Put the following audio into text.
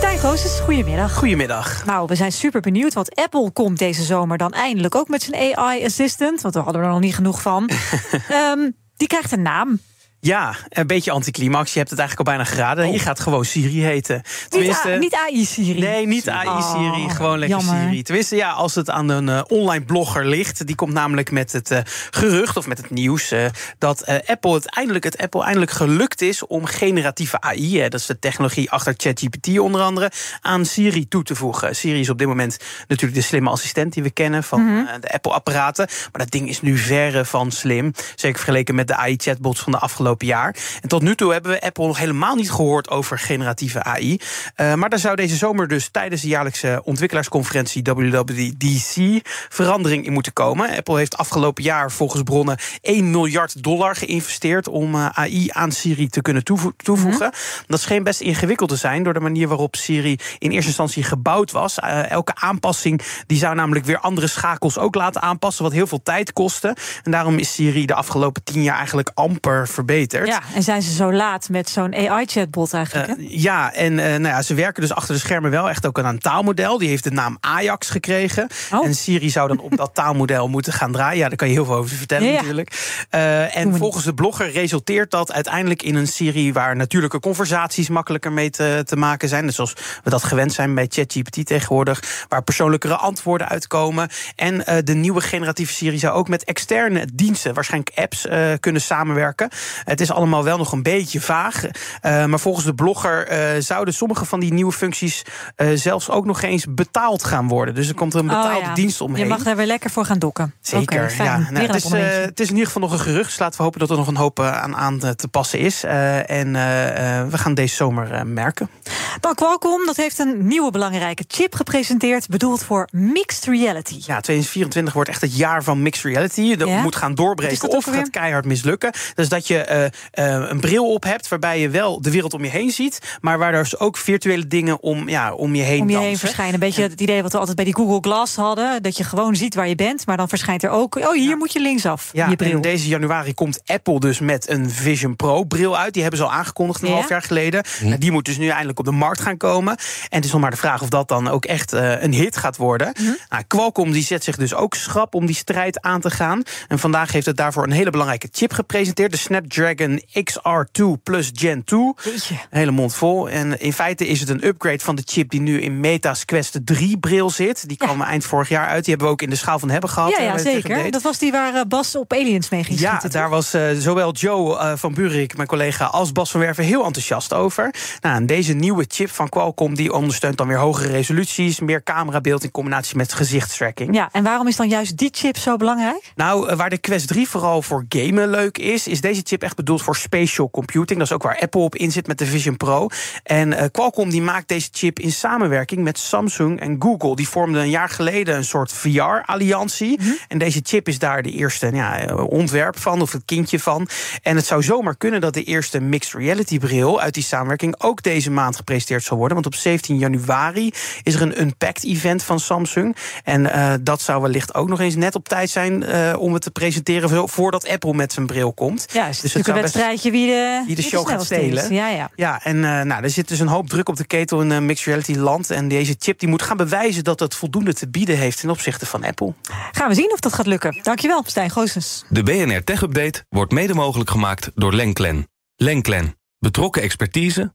Stijn Goossens, goedemiddag. Goedemiddag. Nou, we zijn super benieuwd, want Apple komt deze zomer dan eindelijk ook met zijn AI Assistant, want we hadden er nog niet genoeg van. Ehm, die krijgt een naam. Ja, een beetje anticlimax. Je hebt het eigenlijk al bijna geraden. Je gaat gewoon Siri heten. Tenminste, niet, A, niet AI Siri. Nee, niet AI Siri. Oh, gewoon lekker jammer. Siri. Tenminste, ja, als het aan een uh, online blogger ligt. Die komt namelijk met het uh, gerucht of met het nieuws uh, dat Apple het eindelijk, het Apple eindelijk gelukt is om generatieve AI, hè, dat is de technologie achter ChatGPT onder andere, aan Siri toe te voegen. Siri is op dit moment natuurlijk de slimme assistent die we kennen van Mhm. de Apple-apparaten. Maar dat ding is nu verre van slim. Zeker vergeleken met de AI-chatbots van de afgelopen jaar. En tot nu toe hebben we Apple nog helemaal niet gehoord over generatieve AI. Uh, maar daar zou deze zomer dus tijdens de jaarlijkse ontwikkelaarsconferentie WWDC verandering in moeten komen. Apple heeft afgelopen jaar volgens bronnen 1 miljard dollar geïnvesteerd om uh, AI aan Siri te kunnen toevo toevoegen. Mm -hmm. Dat scheen best ingewikkeld te zijn door de manier waarop Siri in eerste instantie gebouwd was. Uh, elke aanpassing die zou namelijk weer andere schakels ook laten aanpassen, wat heel veel tijd kostte. En daarom is Siri de afgelopen tien jaar eigenlijk amper verbeterd. Ja, en zijn ze zo laat met zo'n AI-chatbot eigenlijk? Uh, ja, en uh, nou ja, ze werken dus achter de schermen wel echt ook aan een taalmodel. Die heeft de naam Ajax gekregen. Oh. En Siri zou dan op dat taalmodel moeten gaan draaien. Ja, daar kan je heel veel over vertellen ja, ja. natuurlijk. Uh, en volgens de blogger resulteert dat uiteindelijk in een Siri... waar natuurlijke conversaties makkelijker mee te, te maken zijn. Dus zoals we dat gewend zijn bij ChatGPT tegenwoordig. Waar persoonlijkere antwoorden uitkomen. En de nieuwe generatieve Siri zou ook met externe diensten... waarschijnlijk apps kunnen samenwerken. Het is allemaal wel nog een beetje vaag. Uh, maar volgens de blogger uh, zouden sommige van die nieuwe functies uh, zelfs ook nog eens betaald gaan worden. Dus er komt een betaalde oh, ja. dienst omheen. Je mag daar weer lekker voor gaan dokken. Zeker. Okay, ja. Nou, het, is, het, is, in ieder geval nog een gerucht. Dus laten we hopen dat er nog een hoop aan, aan te passen is. en we gaan deze zomer merken. Dan Qualcomm, dat heeft een nieuwe belangrijke chip gepresenteerd. Bedoeld voor mixed reality. Ja, 2024 wordt echt het jaar van mixed reality. Dat ja? moet gaan doorbreken of het gaat keihard mislukken. Dus dat je uh, een bril op hebt waarbij je wel de wereld om je heen ziet, maar waar er dus ook virtuele dingen om, ja, om je heen om je dansen. heen verschijnen. Een beetje het idee wat we altijd bij die Google Glass hadden, dat je gewoon ziet waar je bent, maar dan verschijnt er ook, oh hier ja. moet je linksaf. Ja, je bril. en deze januari komt Apple dus met een Vision Pro bril uit. Die hebben ze al aangekondigd een ja? half jaar geleden. Hm. Die moet dus nu eindelijk op de markt gaan komen. En het is nog maar de vraag of dat dan ook echt uh, een hit gaat worden. Hm. Nou, Qualcomm die zet zich dus ook schrap om die strijd aan te gaan. En vandaag heeft het daarvoor een hele belangrijke chip gepresenteerd, de Snapdragon XR2 plus Gen 2. Jeetje. Een hele mond vol. En in feite is het een upgrade van de chip die nu in Meta's Quest 3 bril zit. Die kwam ja. eind vorig jaar uit. Die hebben we ook in de schaal van hebben gehad. Ja, ja zeker. Dat was die waar uh, Bas op Aliens mee ging Ja, schieten, daar was uh, zowel Joe uh, van Buurik, mijn collega, als Bas van Werven heel enthousiast over. Nou, en deze nieuwe chip van Qualcomm die ondersteunt dan weer hogere resoluties, meer camerabeeld in combinatie met gezichtstracking. Ja, en waarom is dan juist die chip zo belangrijk? Nou, waar de Quest 3 vooral voor gamen leuk is, is deze chip echt bedoeld voor spatial computing. Dat is ook waar Apple op in zit met de Vision Pro. En uh, Qualcomm die maakt deze chip in samenwerking met Samsung en Google. Die vormden een jaar geleden een soort VR-alliantie. Mm -hmm. En deze chip is daar de eerste ja, ontwerp van, of het kindje van. En het zou zomaar kunnen dat de eerste mixed reality bril uit die samenwerking ook deze maand gepresenteerd zal worden. Want op 17 januari is er een Unpacked event van Samsung. En uh, dat zou wellicht ook nog eens net op tijd zijn uh, om het te presenteren voordat Apple met zijn bril komt. Ja, is dus het een wedstrijdje wie de, wie de show gaat stelen. Ja, ja. ja en uh, nou, er zit dus een hoop druk op de ketel in uh, mixed reality land. En deze chip die moet gaan bewijzen dat het voldoende te bieden heeft ten opzichte van Apple. Gaan we zien of dat gaat lukken. Dankjewel, Stijn Goossens. De BNR Tech Update wordt mede mogelijk gemaakt door Lenklen. Lenklen. Betrokken expertise,